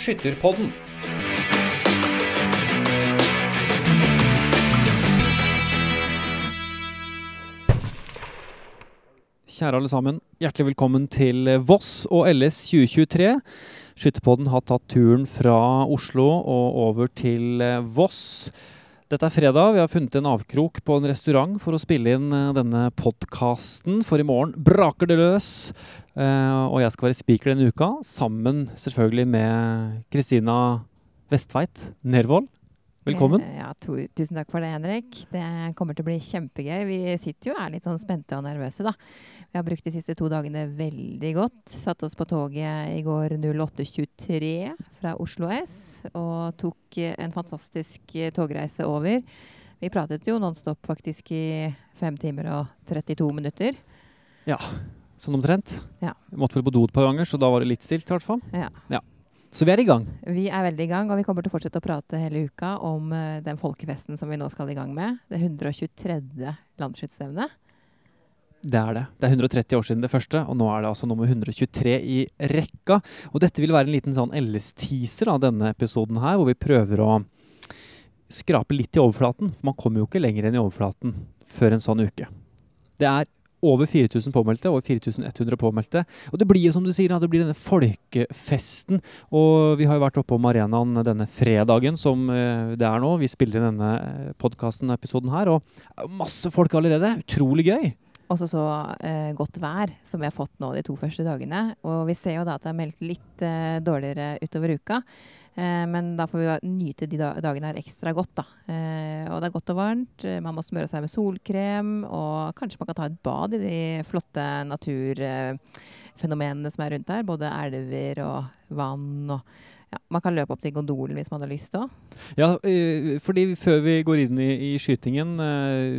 Skytterpodden. Kjære alle sammen, hjertelig velkommen til Voss og LS 2023. Skytterpodden har tatt turen fra Oslo og over til Voss. Dette er fredag. Vi har funnet en avkrok på en restaurant for å spille inn eh, denne podkasten. For i morgen braker det løs. Eh, og jeg skal være speaker denne uka, sammen selvfølgelig med Kristina Vestveit Nervold. Velkommen. Eh, Ja, to, tusen takk for det, Henrik. Det kommer til å bli kjempegøy. Vi sitter jo og er litt sånn spente og nervøse, da. Vi har brukt de siste to dagene veldig godt. Satt oss på toget i går 08.23 fra Oslo S og tok eh, en fantastisk eh, togreise over. Vi pratet jo nonstop faktisk i fem timer og 32 minutter. Ja, Sånn omtrent. Ja. Vi måtte vel på do et par ganger, så da var det litt stilt i hvert fall. Ja. Så vi er i gang. Vi er veldig i gang, og vi kommer til å fortsette å prate hele uka om eh, den folkefesten som vi nå skal i gang med. Det 123. landsskytterstevnet. Det er det. Det er 130 år siden det første, og nå er det altså nummer 123 i rekka. Og dette vil være en liten sånn LS-teaser av denne episoden her, hvor vi prøver å skrape litt i overflaten. For man kommer jo ikke lenger enn i overflaten før en sånn uke. Det er over 4000 påmeldte, over 4100 påmeldte. Og det blir jo som du sier, det blir denne folkefesten. Og vi har jo vært oppe om arenaen denne fredagen som eh, det er nå. Vi spiller inn denne podkasten episoden her, og masse folk allerede. Utrolig gøy. Også så eh, godt vær som vi har fått nå de to første dagene. Og vi ser jo da at det er meldt litt eh, dårligere utover uka. Eh, men da får vi nyte de dagene her ekstra godt, da. Eh, og det er godt og varmt. Man må smøre seg med solkrem. Og kanskje man kan ta et bad i de flotte naturfenomenene som er rundt her. Både elver og vann og ja, Man kan løpe opp til gondolen hvis man har lyst òg. Ja, eh, fordi før vi går inn i, i skytingen eh,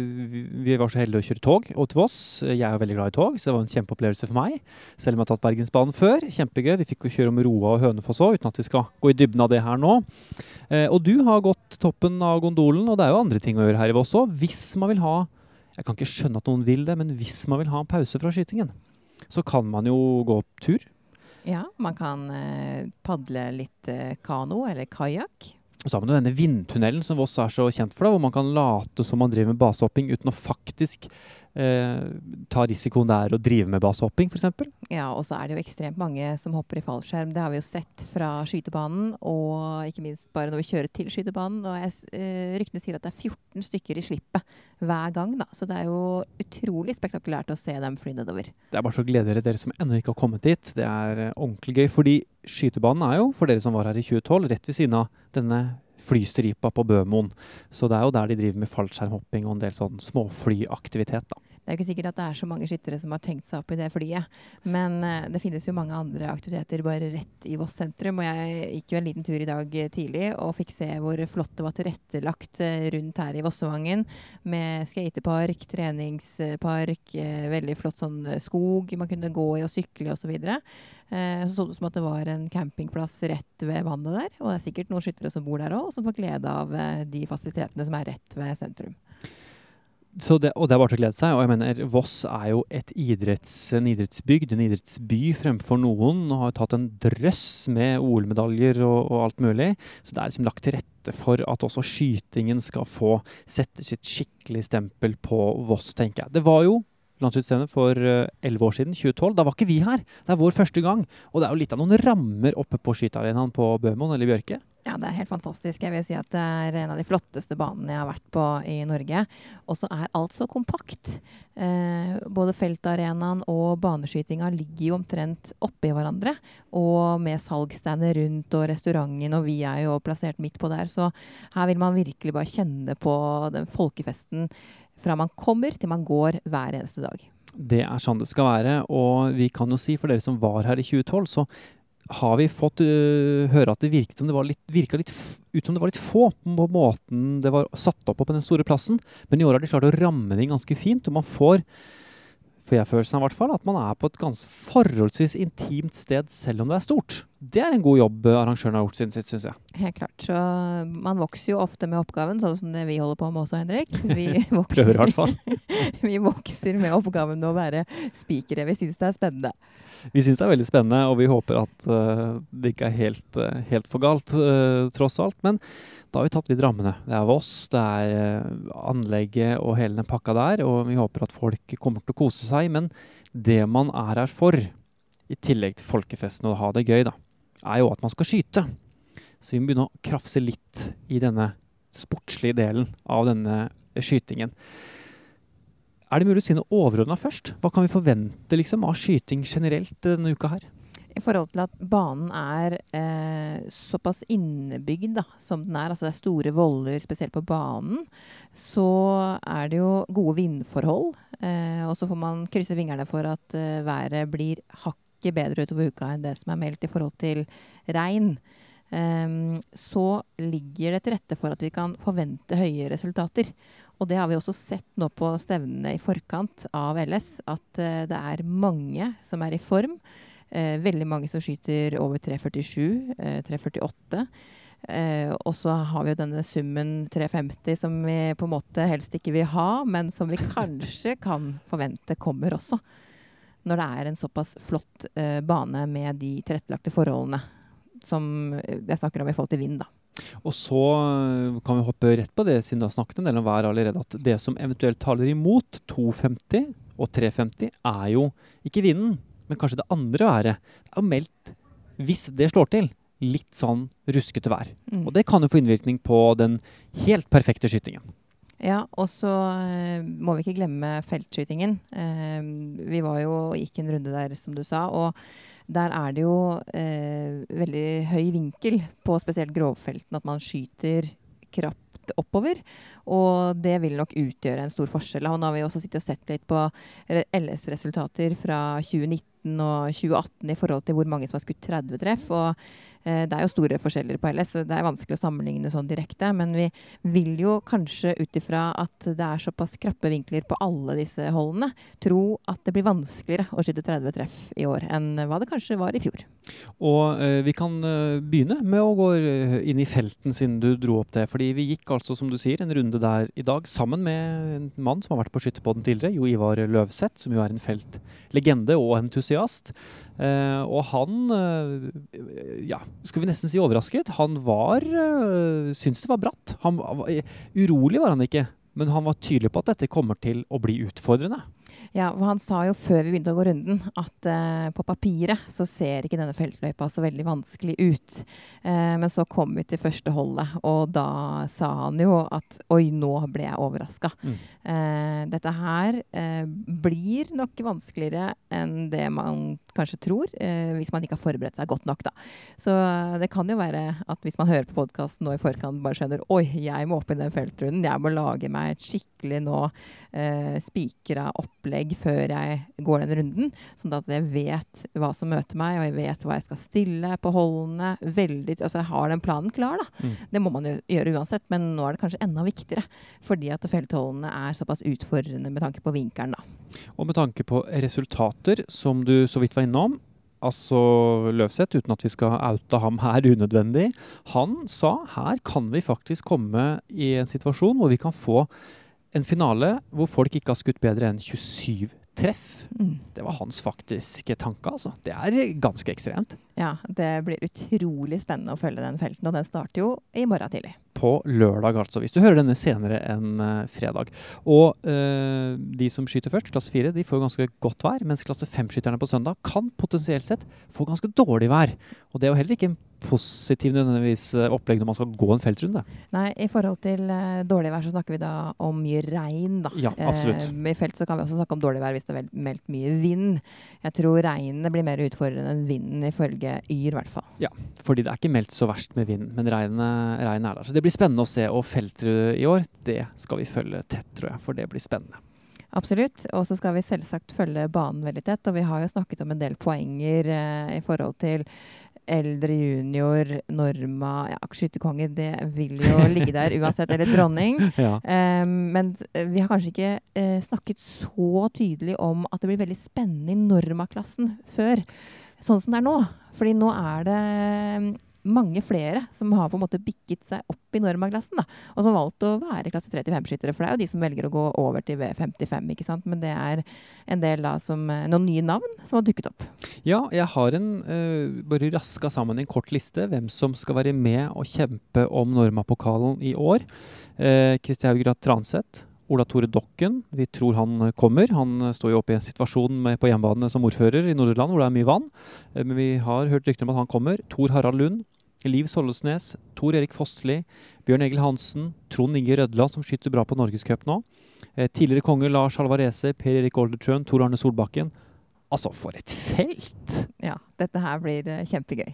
vi, var så heldige å kjøre tog og til Voss. Jeg er veldig glad i tog, så det var en kjempeopplevelse for meg. Selv om jeg har tatt Bergensbanen før. Kjempegøy. Vi fikk jo kjøre om Roa og Hønefoss òg, uten at vi skal gå i dybden av det her nå. Eh, og du har gått toppen av gondolen, og det er jo andre ting å gjøre her i Voss òg. Hvis man vil ha Jeg kan ikke skjønne at noen vil det, men hvis man vil ha en pause fra skytingen, så kan man jo gå opp tur. Ja, man kan eh, padle litt eh, kano eller kajakk. Og så har man jo denne vindtunnelen som Voss er så kjent for, da, hvor man kan late som man driver med basehopping uten å faktisk eh, ta risikoen det er å drive med basehopping, f.eks. Ja, og så er det jo ekstremt mange som hopper i fallskjerm. Det har vi jo sett fra skytebanen, og ikke minst bare når vi kjører til skytebanen. Og jeg, eh, ryktene sier at det er 14 stykker i slippet hver gang, da. Så det er jo utrolig spektakulært å se dem fly nedover. Det er bare så å glede dere, dere som ennå ikke har kommet dit. Det er eh, ordentlig gøy, fordi skytebanen er jo, for dere som var her i 2012, rett ved siden av denne flystripa på Bømoen. Så det er jo der de driver med fallskjermhopping og en del sånn småflyaktivitet, da. Det er jo ikke sikkert at det er så mange skyttere som har tenkt seg opp i det flyet. Men uh, det finnes jo mange andre aktiviteter bare rett i Voss sentrum. Og jeg gikk jo en liten tur i dag eh, tidlig og fikk se hvor flott det var tilrettelagt eh, rundt her i Vossevangen. Med skatepark, treningspark, uh, veldig flott sånn skog man kunne gå i og sykle osv. Eh, så så det ut som at det var en campingplass rett ved vannet der. Og det er sikkert noen skyttere som bor der òg, og som får glede av de fasilitetene som er rett ved sentrum. Det, og det er bare til å glede seg. Og jeg mener, Voss er jo et idretts, en idrettsbygd, en idrettsby fremfor noen. Og har tatt en drøss med OL-medaljer og, og alt mulig. Så det er liksom lagt til rette for at også skytingen skal få sette sitt skikkelig stempel på Voss, tenker jeg. Det var jo landsskytterstevne for elleve år siden, 2012. Da var ikke vi her. Det er vår første gang. Og det er jo litt av noen rammer oppe på skytearenaen på Bømoen eller Bjørke. Ja, det er helt fantastisk. Jeg vil si at det er en av de flotteste banene jeg har vært på i Norge. Og så er alt så kompakt. Eh, både feltarenaen og baneskytinga ligger jo omtrent oppi hverandre. Og med salgsstander rundt og restauranten, og vi er jo plassert midt på der. Så her vil man virkelig bare kjenne på den folkefesten fra man kommer til man går hver eneste dag. Det er sånn det skal være. Og vi kan jo si, for dere som var her i 2012, så har vi fått uh, høre at det virket som det var litt, virka litt ut som det var litt få på måten det var satt opp på den store plassen. Men i år har de klart å ramme det inn ganske fint, og man får får jeg følelsen av hvert fall, at man er på et ganske forholdsvis intimt sted, selv om det er stort. Det er en god jobb eh, arrangøren har gjort siden sitt, syns jeg. Helt klart. Så man vokser jo ofte med oppgaven, sånn som det vi holder på med også, Henrik. Vi vokser, Prøver i hvert fall. vi vokser med oppgaven med å være spikere. Vi syns det er spennende. Vi syns det er veldig spennende, og vi håper at uh, det ikke er helt, uh, helt for galt, uh, tross alt. Men da har vi tatt litt rammene. Det er Voss, det er eh, anlegget og hele den pakka der, og vi håper at folk kommer til å kose seg. Men det man er her for, i tillegg til folkefesten og å ha det gøy, da, er jo at man skal skyte. Så vi må begynne å krafse litt i denne sportslige delen av denne skytingen. Er det mulig å si noe overordna først? Hva kan vi forvente liksom, av skyting generelt denne uka her? I forhold til at banen er eh, såpass innebygd da, som den er, altså det er store voller spesielt på banen, så er det jo gode vindforhold. Eh, og så får man krysse fingrene for at eh, været blir hakket bedre utover uka enn det som er meldt i forhold til regn. um, så ligger det til rette for at vi kan forvente høye resultater. Og det har vi også sett nå på stevnene i forkant av LS, at uh, det er mange som er i form. Uh, veldig mange som skyter over 3,47, uh, 3,48. Uh, og så har vi jo denne summen 3,50 som vi på en måte helst ikke vil ha, men som vi kanskje kan forvente kommer også. Når det er en såpass flott eh, bane med de tilrettelagte forholdene som jeg snakker om i forhold til vind, da. Og så øh, kan vi hoppe rett på det, siden du har snakket en del om vær allerede, at det som eventuelt taler imot 250 og 350, er jo ikke vinden, men kanskje det andre været. Det er meldt, hvis det slår til, litt sånn ruskete vær. Mm. Og det kan jo få innvirkning på den helt perfekte skytingen. Ja, og så eh, må vi ikke glemme feltskytingen. Eh, vi var jo gikk en runde der, som du sa, og der er det jo eh, veldig høy vinkel på spesielt grovfelten, at man skyter krapt oppover. Og det vil nok utgjøre en stor forskjell. Og nå har vi også sittet og sett litt på LS-resultater fra 2019 og 2018 i forhold til hvor mange som har skutt 30 treff. Og eh, det er jo store forskjeller på LS, så det er vanskelig å sammenligne sånn direkte. Men vi vil jo kanskje ut ifra at det er såpass krappe vinkler på alle disse holdene, tro at det blir vanskeligere å skyte 30 treff i år enn hva det kanskje var i fjor. Og eh, vi kan øh, begynne med å gå øh, inn i felten, siden du dro opp det. Fordi vi gikk altså, som du sier, en runde der i dag sammen med en mann som har vært på skytterpodden tidligere, Jo Ivar Løvseth, som jo er en feltlegende og entusiast. Eh, og han eh, ja, skal vi nesten si overrasket. Han var uh, Syntes det var bratt. Han urolig var han ikke, men han var tydelig på at dette kommer til å bli utfordrende. Ja, og Han sa jo før vi begynte å gå runden at eh, på papiret så ser ikke denne feltløypa så veldig vanskelig ut. Eh, men så kom vi til første holdet, og da sa han jo at oi, nå ble jeg overraska. Mm. Eh, dette her eh, blir nok vanskeligere enn det man kanskje tror, eh, hvis man ikke har forberedt seg godt nok. da. Så eh, det kan jo være at hvis man hører på podkasten nå i forkant, bare skjønner oi, jeg må opp i den feltrunden. Jeg må lage meg et skikkelig nå eh, spikra opplegg før jeg går den runden. Sånn at jeg vet hva som møter meg, og jeg vet hva jeg skal stille på holdene. Veldig, altså Jeg har den planen klar, da. Mm. Det må man jo gjøre uansett, men nå er det kanskje enda viktigere. Fordi at feltholdene er såpass utfordrende med tanke på vinkelen, da. Og med tanke på resultater, som du så vidt var innom, altså Løvseth, uten at vi skal oute ham her unødvendig, han sa her kan vi faktisk komme i en situasjon hvor vi kan få en finale hvor folk ikke har skutt bedre enn 27 treff. Mm. Det var hans faktiske tanke, altså. Det er ganske ekstremt. Ja, det blir utrolig spennende å følge den felten, og den starter jo i morgen tidlig. På lørdag, altså. Hvis du hører denne senere enn uh, fredag. Og uh, de som skyter først, klasse 4, de får ganske godt vær. Mens klasse 5-skytterne på søndag kan potensielt sett få ganske dårlig vær. Og det er jo heller ikke en positiv nødvendigvis eh, opplegg når man skal gå en feltrunde. Nei, i forhold til uh, dårlig vær så snakker vi da om mye regn, da. Ja, absolutt. Uh, I felt så kan vi også snakke om dårlig vær hvis det er meldt mye vind. Jeg tror regnet blir mer utfordrende enn vinden, ifølge Yr, i hvert fall. Fordi det er ikke meldt så verst med vind, men regnet, regnet er der. Så det blir spennende å se. Og feltrud i år, det skal vi følge tett, tror jeg. For det blir spennende. Absolutt. Og så skal vi selvsagt følge banen veldig tett. Og vi har jo snakket om en del poenger eh, i forhold til eldre junior, Norma ja, Skytterkonge, det vil jo ligge der uansett. Eller dronning. Ja. Um, men eh, vi har kanskje ikke uh, snakket så tydelig om at det blir veldig spennende i Norma-klassen før. sånn som det er nå. Fordi nå er det mange flere som har på en måte bikket seg opp i Norma-klassen. Og som har valgt å være klasse 35-skyttere. For det er jo de som velger å gå over til V55. ikke sant? Men det er en del da som, eh, noen nye navn som har dukket opp. Ja, jeg har en uh, bare raska sammen en kort liste hvem som skal være med og kjempe om Norma-pokalen i år. Uh, Kristi Haugrat Transeth. Ola Tore Dokken, vi tror han kommer. Han står jo oppe i en situasjon med, på hjemmebane som ordfører i Nordre Land hvor det er mye vann. Uh, men vi har hørt rykter om at han kommer. Tor Harald Lund, Liv Sollesnes, Tor Erik Fossli, Bjørn Egil Hansen, Trond Inge Rødland, som skyter bra på Norgescup nå. Eh, tidligere konge Lars Alvarese, Per Erik Oldertrøen, Tor Arne Solbakken. Altså, for et felt! Ja, dette her blir eh, kjempegøy.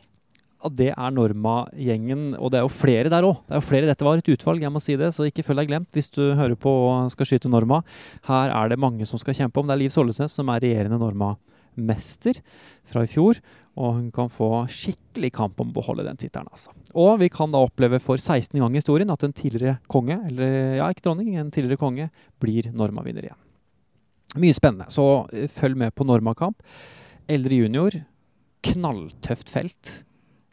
Ja, det er Norma-gjengen, og det er jo flere der òg. Det er jo flere. Dette var et utvalg, jeg må si det, så ikke følg deg glemt hvis du hører på og skal skyte Norma. Her er det mange som skal kjempe om. Det er Liv Sollesnes som er regjerende Norma-mester fra i fjor. Og hun kan få skikkelig kamp om å beholde den tittelen. Altså. Og vi kan da oppleve for 16. gang i historien at en tidligere konge, eller ja, ikke dronning, en tidligere konge, blir Norma-vinner igjen. Mye spennende, så eh, følg med på Norma-kamp. Eldre junior, knalltøft felt.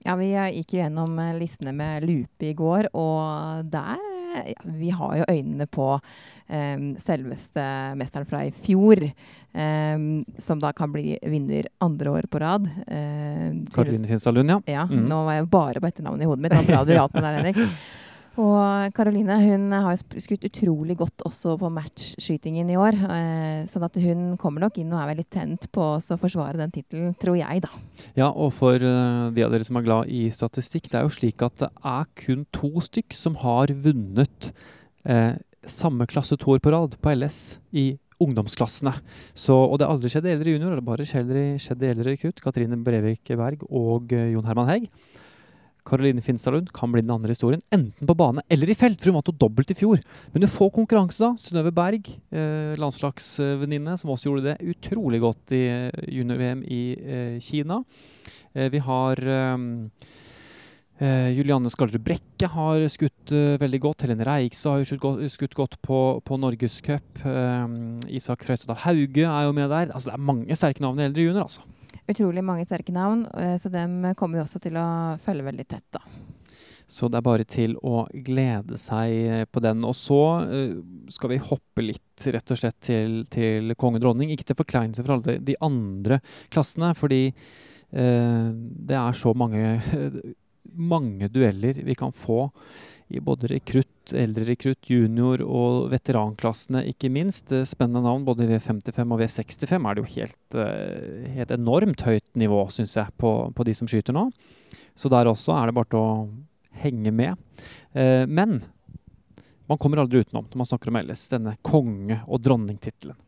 Ja, vi gikk gjennom eh, listene med Lupe i går, og der ja, vi har jo øynene på um, selveste mesteren fra i fjor. Um, som da kan bli vinner andre år på rad. Uh, Karoline Finstad Lund, ja. ja mm. Nå var jeg bare på etternavnet i hodet mitt. Det var bra du hjalp meg der, Henrik. Og Karoline hun har skutt utrolig godt også på matchskytingen i år. Eh, sånn at hun kommer nok inn og er veldig tent på å forsvare den tittelen, tror jeg, da. Ja, og for uh, de av dere som er glad i statistikk, det er jo slik at det er kun to stykk som har vunnet eh, samme klasse to år på rad på LS i ungdomsklassene. Så, og det har aldri skjedd i eldre junior, det har bare skjedd i eldre rekrutt. Katrine Brevik Berg og uh, Jon Herman Hegg. Karoline Finstadlund kan bli den andre historien, enten på bane eller i felt, for hun vant jo dobbelt i fjor. Men du får konkurranse, da. Synnøve Berg, eh, landslagsvenninne, som også gjorde det utrolig godt i eh, junior-VM i eh, Kina. Eh, vi har eh, eh, Julianne Skaldrud Brekke har skutt veldig godt. Helene Reikstad har skutt, skutt godt på, på Norgescup. Isak Frøystadal Hauge er jo med der. Altså, det er mange sterke navn i eldre junior, altså utrolig mange sterke navn, eh, så dem kommer vi også til å følge veldig tett. da. Så det er bare til å glede seg på den. Og så uh, skal vi hoppe litt rett og slett til, til konge og dronning. Ikke til forkleinelse for alle de andre klassene, fordi uh, det er så mange, mange dueller vi kan få i både rekrutt, eldre rekrutt, junior og veteranklassene, ikke minst. Eh, spennende navn både i V55 og V65 er det jo helt, eh, helt enormt høyt nivå, syns jeg, på, på, de som skyter nå. Så der også er det bare til å henge med. Eh, men man kommer aldri utenom når man snakker om LS, denne konge- og dronningtittelen.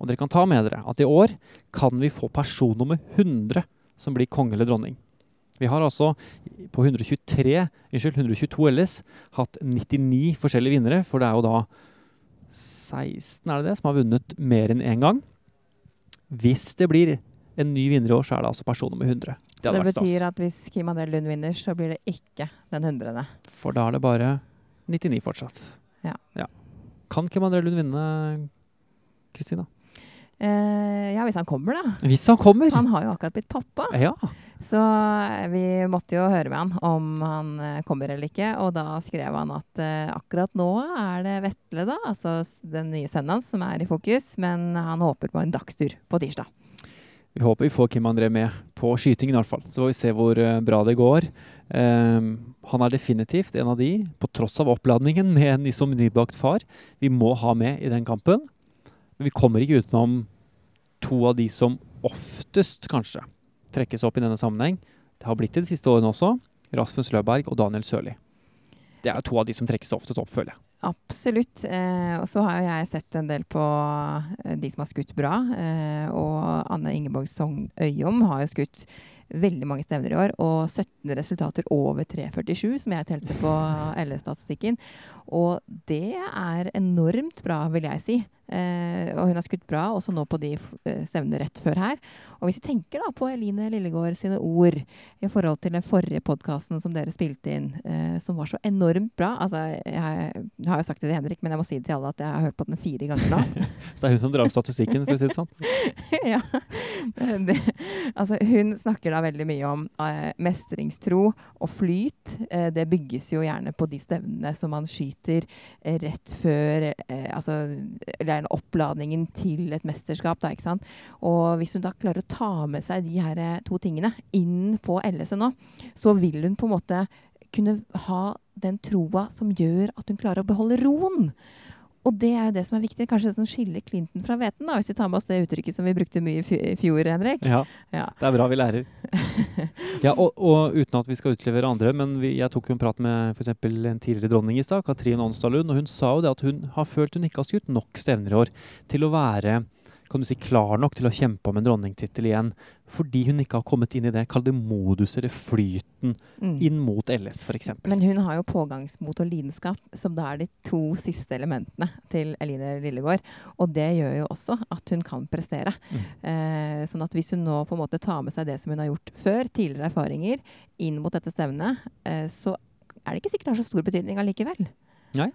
Og dere kan ta med dere at i år kan vi få person nummer 100 som blir konge eller dronning. Vi har altså på 123, unnskyld, 122 LS hatt 99 forskjellige vinnere, for det er jo da 16 er det det, som har vunnet mer enn én en gang. Hvis det blir en ny vinner i år, så er det altså person nummer 100. Det, så det betyr at hvis Kim André Lund vinner, så blir det ikke den 100. For da er det bare 99 fortsatt. Ja. ja. Kan Kim André Lund vinne, Kristina? Eh, ja, hvis han kommer, da. Hvis han kommer! Han har jo akkurat blitt pappa. Ja. Så vi måtte jo høre med han om han eh, kommer eller ikke. Og da skrev han at uh, akkurat nå er det Vetle, da, altså den nye sønnen hans, som er i fokus. Men han håper på en dagstur på tirsdag. Vi håper vi får Kim André med på skytingen, i hvert fall. Så får vi se hvor uh, bra det går. Um, han er definitivt en av de, på tross av oppladningen med en som nybakt far, vi må ha med i den kampen. Men vi kommer ikke utenom to av de som oftest, kanskje, trekkes opp i denne sammenheng. Det har blitt det de siste årene også. Rasmus Løberg og Daniel Sørli. Det er to av de som trekkes oftest opp, føler jeg. Absolutt. Eh, og så har jeg sett en del på eh, de som har skutt bra. Eh, og Anne Ingeborg Sogn Øyom har jo skutt veldig mange stevner i år, og 17 resultater over 3,47, som jeg telte på LS-statistikken. Og det er enormt bra, vil jeg si. Eh, og hun har skutt bra, også nå på de eh, stevnene rett før her. Og hvis vi tenker da på Eline Lillegård sine ord i forhold til den forrige podkasten som dere spilte inn, eh, som var så enormt bra Altså, jeg, jeg, har jo sagt det til Henrik, men jeg må si det til alle at jeg har hørt på den fire ganger nå. så det er hun som drar opp statistikken, for å si det sånn? ja. Det, altså, hun snakker da veldig mye om eh, mestringstro og flyt. Eh, det bygges jo gjerne på de stevnene som man skyter eh, rett før Altså, eller oppladningen til et mesterskap. Da, ikke sant? Og hvis hun da klarer å ta med seg de her eh, to tingene inn på LSE nå, så vil hun på en måte kunne ha den troa som gjør at hun klarer å beholde roen. Og det er jo det som er viktig. Kanskje det som skiller Clinton fra hveten, hvis vi tar med oss det uttrykket som vi brukte mye i fjor, Henrik. Ja, ja. det er bra vi lærer. ja, og, og, uten at vi skal utlevere andre, men vi, jeg tok jo en prat med f.eks. en tidligere dronning i stad, Katrin Onsdalund, og hun sa jo det at hun har følt hun ikke har skutt nok stevner i år til å være kan du si, klar nok til å kjempe om en dronningtittel igjen. Fordi hun ikke har kommet inn i det, kall det modus eller flyten, mm. inn mot LS f.eks. Men hun har jo pågangsmot og lidenskap, som da er de to siste elementene til Eline Lillegård. Og det gjør jo også at hun kan prestere. Mm. Eh, sånn at hvis hun nå på en måte tar med seg det som hun har gjort før, tidligere erfaringer, inn mot dette stevnet, eh, så er det ikke sikkert det har så stor betydning allikevel. Nei.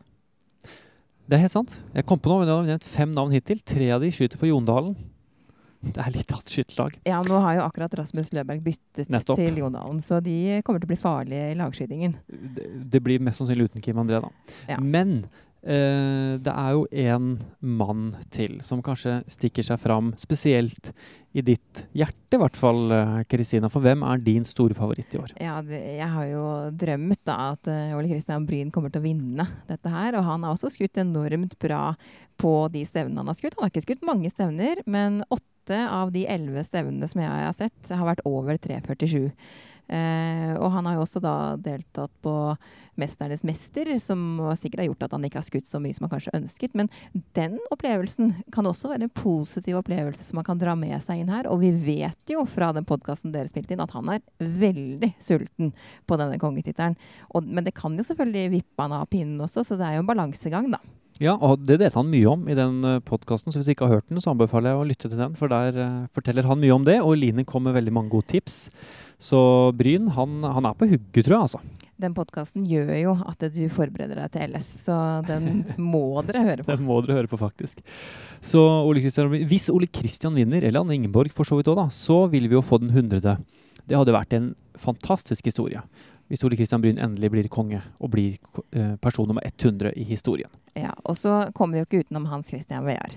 Det er helt sant. Jeg kom på noe, men jeg har nevnt fem navn hittil. Tre av de skyter for Jondalen. Det er litt av et skytterlag. Ja, nå har jo akkurat Rasmus Løberg byttet Nettopp. til Jondalen, så de kommer til å bli farlige i lagskytingen. Det, det blir mest sannsynlig uten Kim André, da. Ja. Men Uh, det er jo en mann til som kanskje stikker seg fram, spesielt i ditt hjerte, i hvert fall, Kristina. For hvem er din store favoritt i år? Ja, det, Jeg har jo drømt da at uh, Ole Kristian Bryn kommer til å vinne dette her. Og han har også skutt enormt bra på de stevnene han har skutt. Han har ikke skutt mange stevner, men åtte av de elleve stevnene som jeg har sett, har vært over 3,47. Eh, og han har jo også da deltatt på 'Mesternes mester', som sikkert har gjort at han ikke har skutt så mye som han kanskje ønsket. Men den opplevelsen kan også være en positiv opplevelse som man kan dra med seg inn her. Og vi vet jo fra den podkasten dere spilte inn, at han er veldig sulten på denne kongetittelen. Men det kan jo selvfølgelig vippe han av pinnen også, så det er jo en balansegang, da. Ja, og det delte han mye om i den uh, eh, podkasten, så hvis du ikke har hørt den, så anbefaler jeg å lytte til den, for der uh, forteller han mye om det, og Line kom med veldig mange gode tips. Så Bryn, han, han er på hugget, tror jeg, altså. Den podkasten gjør jo at du forbereder deg til LS, så den må dere høre på. Den må dere høre på, faktisk. Så Ole Christian, hvis Ole Kristian vinner, eller Anne Ingeborg for så vidt òg, da, så vil vi jo få den hundrede. Det hadde vært en fantastisk historie hvis Ole Kristian Bryn endelig blir konge og blir eh, person nummer 100 i historien. Ja, Og så kommer vi jo ikke utenom Hans Christian Vear.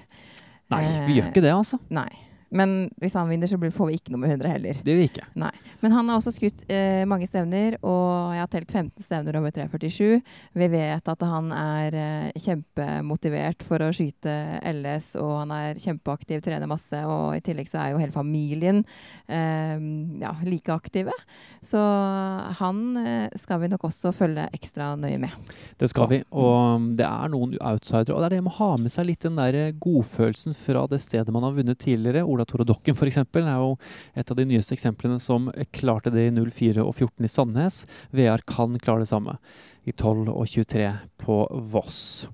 Nei, vi gjør ikke det, altså. Nei. Men hvis han vinner, så får vi ikke nummer 100 heller. Det vil vi ikke. Nei. Men han har også skutt eh, mange stevner, og jeg har telt 15 stevner over 347. Vi vet at han er eh, kjempemotivert for å skyte LS, og han er kjempeaktiv, trener masse. Og i tillegg så er jo hele familien eh, ja, like aktive. Så han eh, skal vi nok også følge ekstra nøye med. Det skal vi, og det er noen outsidere. Og det er det med å ha med seg litt den der godfølelsen fra det stedet man har vunnet tidligere. Ola Tore Dokken f.eks. er jo et av de nyeste eksemplene som klarte det i 04 og 14 i Sandnes. VR kan klare det samme i 12 og 23 på Voss.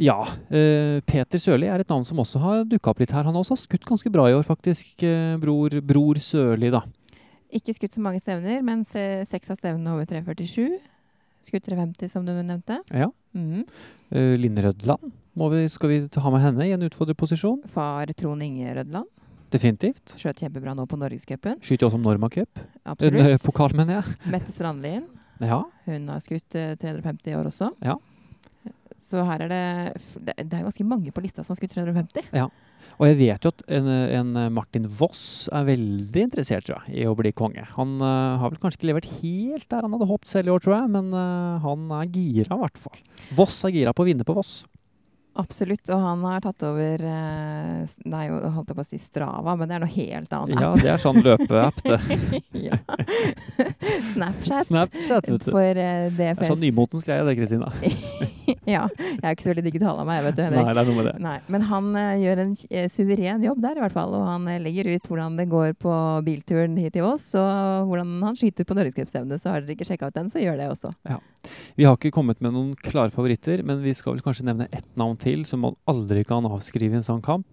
Ja, eh, Peter Sørli er et navn som også har dukka opp litt her. Han har også skutt ganske bra i år, faktisk. Eh, bror, bror Sørli, da. Ikke skutt så mange stevner, men seks av stevnene over 347. Skutt 350, som du nevnte. Ja. Mm uh, Linn Rødland vi, skal vi ha med henne i en utfordrerposisjon? Far Trond Inge Rødland. Definitivt. Skjøt kjempebra nå på Norgescupen. Skyter også om Norma Cup. Absolutt. En, pokal, mener jeg. Mette Strandlien. Ja. Hun har skutt uh, 350 i år også. Ja. Så her er det Det er ganske mange på lista som har skutt 350. Ja. Og jeg vet jo at en, en, Martin Voss er veldig interessert tror jeg, i å bli konge. Han uh, har vel kanskje ikke levert helt der han hadde håpet selv i år, tror jeg, men uh, han er gira i hvert fall. Voss er gira på å vinne på Voss. Absolutt, og han har tatt over Nei, holdt jeg på å si Strava, men det er noe helt annet. Ja, det er sånn løpeapp, det. ja. Snapchat. Snapchat, vet du. For DFS. Det er sånn nymotens greie, det, Kristina. Ja, jeg er ikke så veldig digital av meg, vet du, Henrik. Nei, det er noe med det. Nei, men han uh, gjør en uh, suveren jobb der, i hvert fall. Og han uh, legger ut hvordan det går på bilturen hit til oss, og hvordan han skyter på norgescupstevnet. Så har dere ikke sjekka ut den, så gjør det også. Ja. Vi har ikke kommet med noen klare favoritter, men vi skal vel kanskje nevne ett navn til som man aldri kan avskrive i en sånn kamp.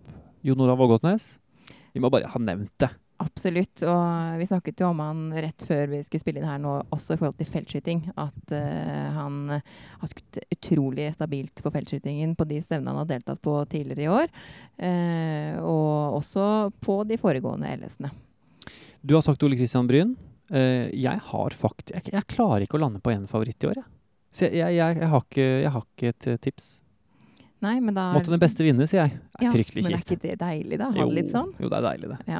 Jon Olav Vågåtnes. Vi må bare ha nevnt det. Absolutt. Og vi snakket jo om han rett før vi skulle spille inn her nå, også i forhold til feltskyting. At uh, han har skutt utrolig stabilt på feltskytingen på de stevnene han har deltatt på tidligere i år. Uh, og også på de foregående LS-ene. Du har sagt Ole Kristian Bryn. Uh, jeg har faktisk jeg, jeg klarer ikke å lande på én favoritt i år, jeg. Så jeg, jeg, har ikke, jeg har ikke et tips. Nei, men da Måtte den beste vinne, sier jeg. Det er Ja, fryktelig Men er ikke det deilig, da? Ha det litt sånn? jo, det er deilig, det.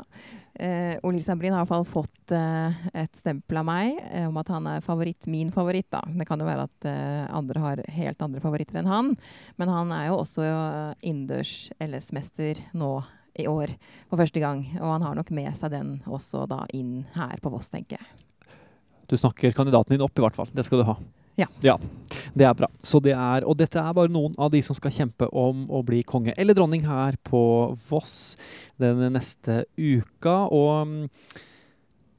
Eh, Ole Sabrin har i hvert fall fått eh, et stempel av meg eh, om at han er favoritt, min favoritt. da. Det kan jo være at eh, andre har helt andre favoritter enn han. Men han er jo også eh, innendørs LS-mester nå i år for første gang. Og han har nok med seg den også da inn her på Voss, tenker jeg. Du snakker kandidaten din opp, i hvert fall. Det skal du ha. Ja. Det er bra. Så det er, og dette er bare noen av de som skal kjempe om å bli konge eller dronning her på Voss den neste uka. Og mm,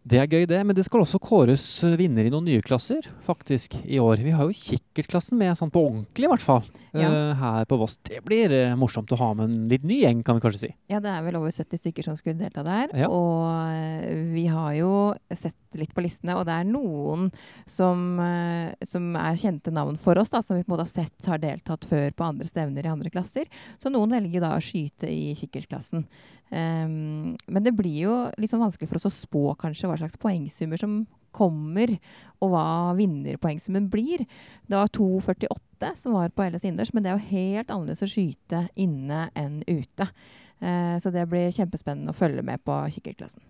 det er gøy, det. Men det skal også kåres eh, vinner i noen nye klasser, faktisk, i år. Vi har jo kikkertklassen med, sånn på ordentlig, i hvert fall, Ja. uh, her på Voss. Det blir uh, morsomt å ha med en litt ny gjeng, kan vi kanskje si. Ja, det er vel over 70 stykker som skulle delta der. Ja. Og uh, vi har jo sett litt på listene, og det er noen som, eh, som er kjente navn for oss, da, som vi på en måte har sett har deltatt før på andre stevner i andre klasser. Så noen velger da å skyte i kikkertklassen. Um, men det blir jo litt sånn vanskelig for oss å spå kanskje hva slags poengsummer som kommer, og hva vinnerpoengsummen blir. Det var 2,48 som var på LS innendørs, men det er jo helt annerledes å skyte inne enn ute. Eh, så det blir kjempespennende å følge med på kikkerklassen.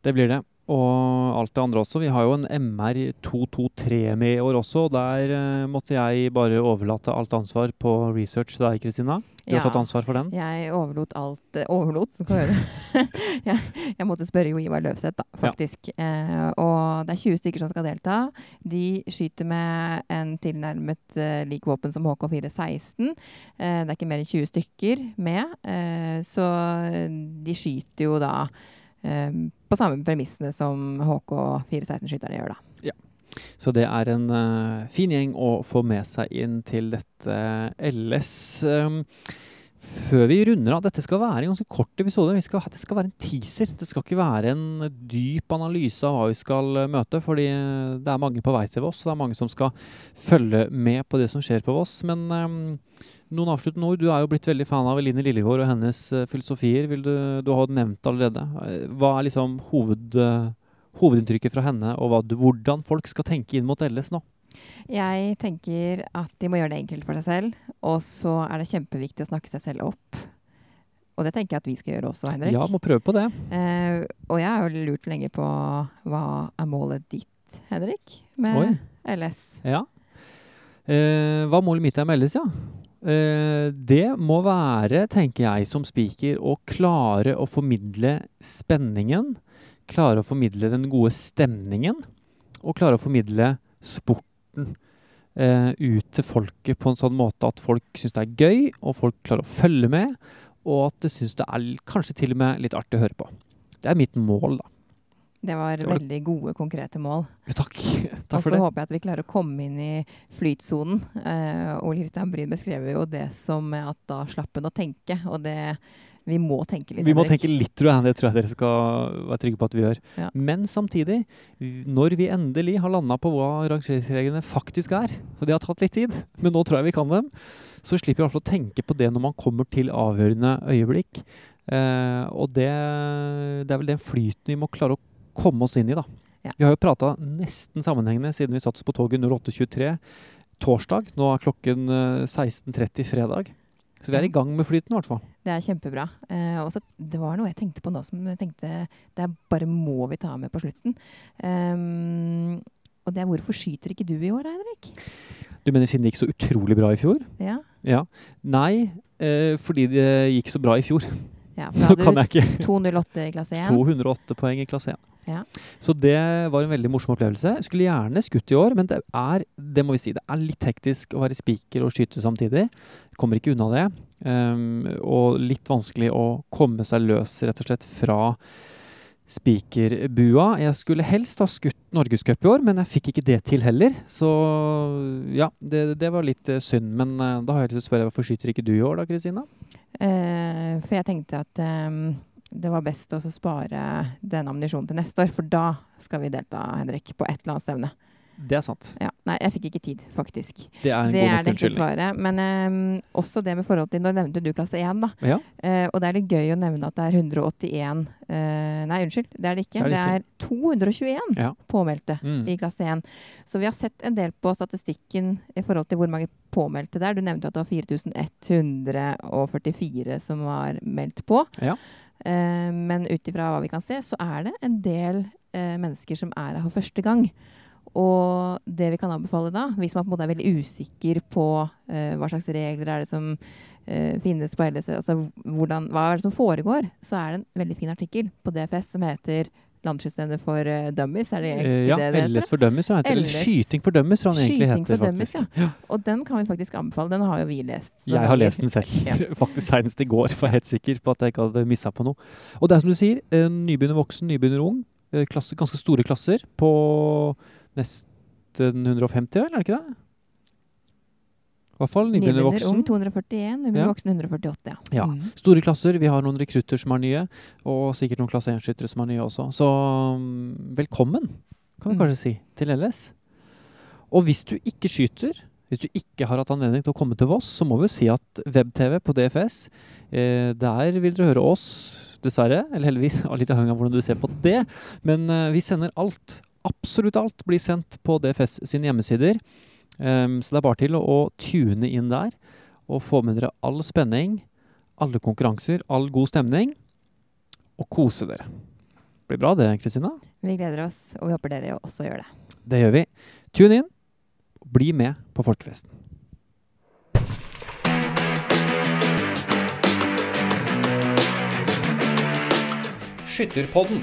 Det blir det. Og alt det andre også. Vi har jo en MR223 med i år også. og Der uh, måtte jeg bare overlate alt ansvar på research til deg, Kristina. Du har tatt ansvar for den. Jeg overlot alt uh, Overlot, skal du høre. jeg, jeg måtte spørre Jo Ivar Løvseth, da, faktisk. Eh, og det er 20 stykker som skal delta. De skyter med en tilnærmet lik våpen som HK416. Eh, det er ikke mer enn 20 stykker med, så de skyter jo da på samme premissene som HK416-skytterne gjør, da. Så det er en uh, fin gjeng å få med seg inn til dette LS. Um, før vi runder av, dette skal være en ganske kort episode. Skal, det skal være en teaser. Det skal ikke være en dyp analyse av hva vi skal eh, møte, fordi eh, det er mange på vei til Voss, og det er mange som skal følge med på det som skjer på Voss. Men um, noen avsluttende ord. Du er jo blitt veldig fan av Eline Lillegård og hennes uh, filosofier. Vil du, du har nevnt allerede. Hva er liksom hoved, uh, hovedinntrykket fra henne, og du, hvordan folk skal tenke inn mot LS nå? Jeg tenker at de må gjøre det enkelt for seg selv, og så er det kjempeviktig å snakke seg selv opp. Og det tenker jeg at vi skal gjøre også, Henrik. Ja, må prøve på det. Eh, og jeg har jo lurt lenge på hva er målet ditt, Henrik, med Oi. LS. Ja. Eh, hva målet mitt er med LS, ja? Eh, det må være, tenker jeg som speaker, å klare å formidle spenningen. Klare å formidle den gode stemningen. Og klare å formidle sporten eh, ut til folket på en sånn måte at folk syns det er gøy, og folk klarer å følge med. Og at de syns det er kanskje til og med litt artig å høre på. Det er mitt mål, da. Det var Det var veldig gode, konkrete mål. Jo, Takk. Takk Og så håper jeg at vi klarer å komme inn i flytsonen. Eh, Ole Kristian Bryn beskrev jo det som at da slapp hun å tenke, og det Vi må tenke litt. Vi må tenke litt, tror jeg. Det tror jeg dere skal være trygge på at vi gjør. Ja. Men samtidig, når vi endelig har landa på hva rangeringsreglene faktisk er, og det har tatt litt tid, men nå tror jeg vi kan dem, så slipper vi i hvert fall å tenke på det når man kommer til avgjørende øyeblikk. Eh, og det, det er vel den flyten vi må klare å komme oss inn i, da. Ja. Vi har jo prata nesten sammenhengende siden vi satt oss på toget 08.23 torsdag. Nå er klokken eh, 16.30 fredag. Så vi er i gang med flyten, i hvert fall. Det er kjempebra. Eh, også, det var noe jeg tenkte på nå som jeg tenkte det er bare må vi ta med på slutten. Um, og det er hvorfor skyter ikke du i år, Henrik? Du mener siden det gikk så utrolig bra i fjor? Ja, Ja. Nei, eh, fordi det gikk så bra i fjor. ja for kan da hadde du 208 i klasse 1. 208 poeng i klasse 1. Ja. Så det var en veldig morsom opplevelse. Jeg skulle gjerne skutt i år, men det er det må vi si, det er litt hektisk å være spiker og skyte samtidig. Kommer ikke unna det. Um, og litt vanskelig å komme seg løs, rett og slett, fra spikerbua. Jeg skulle helst ha skutt Norgescup i år, men jeg fikk ikke det til heller. Så ja, det, det var litt uh, synd. Men uh, da har jeg lyst til å spørre hvorfor skyter ikke du i år da, Kristina? Uh, for jeg tenkte at ehm, det var best å spare den ammunisjonen til neste år, for da skal vi delta, Henrik, på et eller annet stevne. Det er sant. Ja, nei, jeg fikk ikke tid, faktisk. Det er en Det god er nok unnskyldning. Men um, også det med forhold til Nå nevnte du klasse 1, da. Ja, Uh, og det er litt gøy å nevne at det er 181 uh, Nei, unnskyld, det er det ikke. Det er det er 221 Ja. påmeldte Mm. i klasse 1. Så vi har sett en del på statistikken i forhold til hvor mange påmeldte det er. Du nevnte at det var 4144 som var meldt på. Ja. Eh, men ut ifra hva vi kan se, så er det en del eh, mennesker som er her for første gang. Og det vi kan anbefale da, hvis man på en måte er veldig usikker på eh, hva slags regler er det som eh, finnes på LSE, altså hvordan, hva er det som foregår, så er det en veldig fin artikkel på DFS som heter Landskjønnsstevne for uh, dummies. Er det egentlig Eh, ja, det det heter? LS for dummies, jeg. Eller Skyting for dummies, tror jeg den egentlig Skyting heter. for dummies, faktisk. ja. Og den kan vi faktisk anbefale. Den har jo vi lest. Jeg har lest den selv, Ja. faktisk senest i går, for jeg er helt sikker på at jeg ikke hadde missa på noe. Og det er som du sier, eh, nybegynner voksen, nybegynner ung. Klasse, ganske store klasser på nesten 150, eller er det ikke det? Hvert fall nybegynner voksen. ung voksen. 241, nybegynner Ja. voksen 148. Ja. Ja. Mm. Store klasser. Vi har noen rekrutter som er nye, og sikkert noen klasse 1-skyttere som er nye også. Så mm, velkommen, kan vi Mm. kanskje si, til LS. Og hvis du ikke skyter, hvis du ikke har hatt anledning til å komme til Voss, så må vi si at web-TV på DFS, eh, der vil dere høre oss, dessverre, eller heldigvis, litt avhengig av hvordan du ser på det. Men eh, vi sender alt, absolutt alt, blir sendt på DFS sine hjemmesider. Ehm, så det er bare til å, å tune inn der og få med dere all spenning, alle konkurranser, all god stemning, og kose dere. Det Blir bra det, Kristina? Vi gleder oss, og vi håper dere også gjør det. Det gjør vi. Tune inn, og bli med på folkefesten. Skytterpodden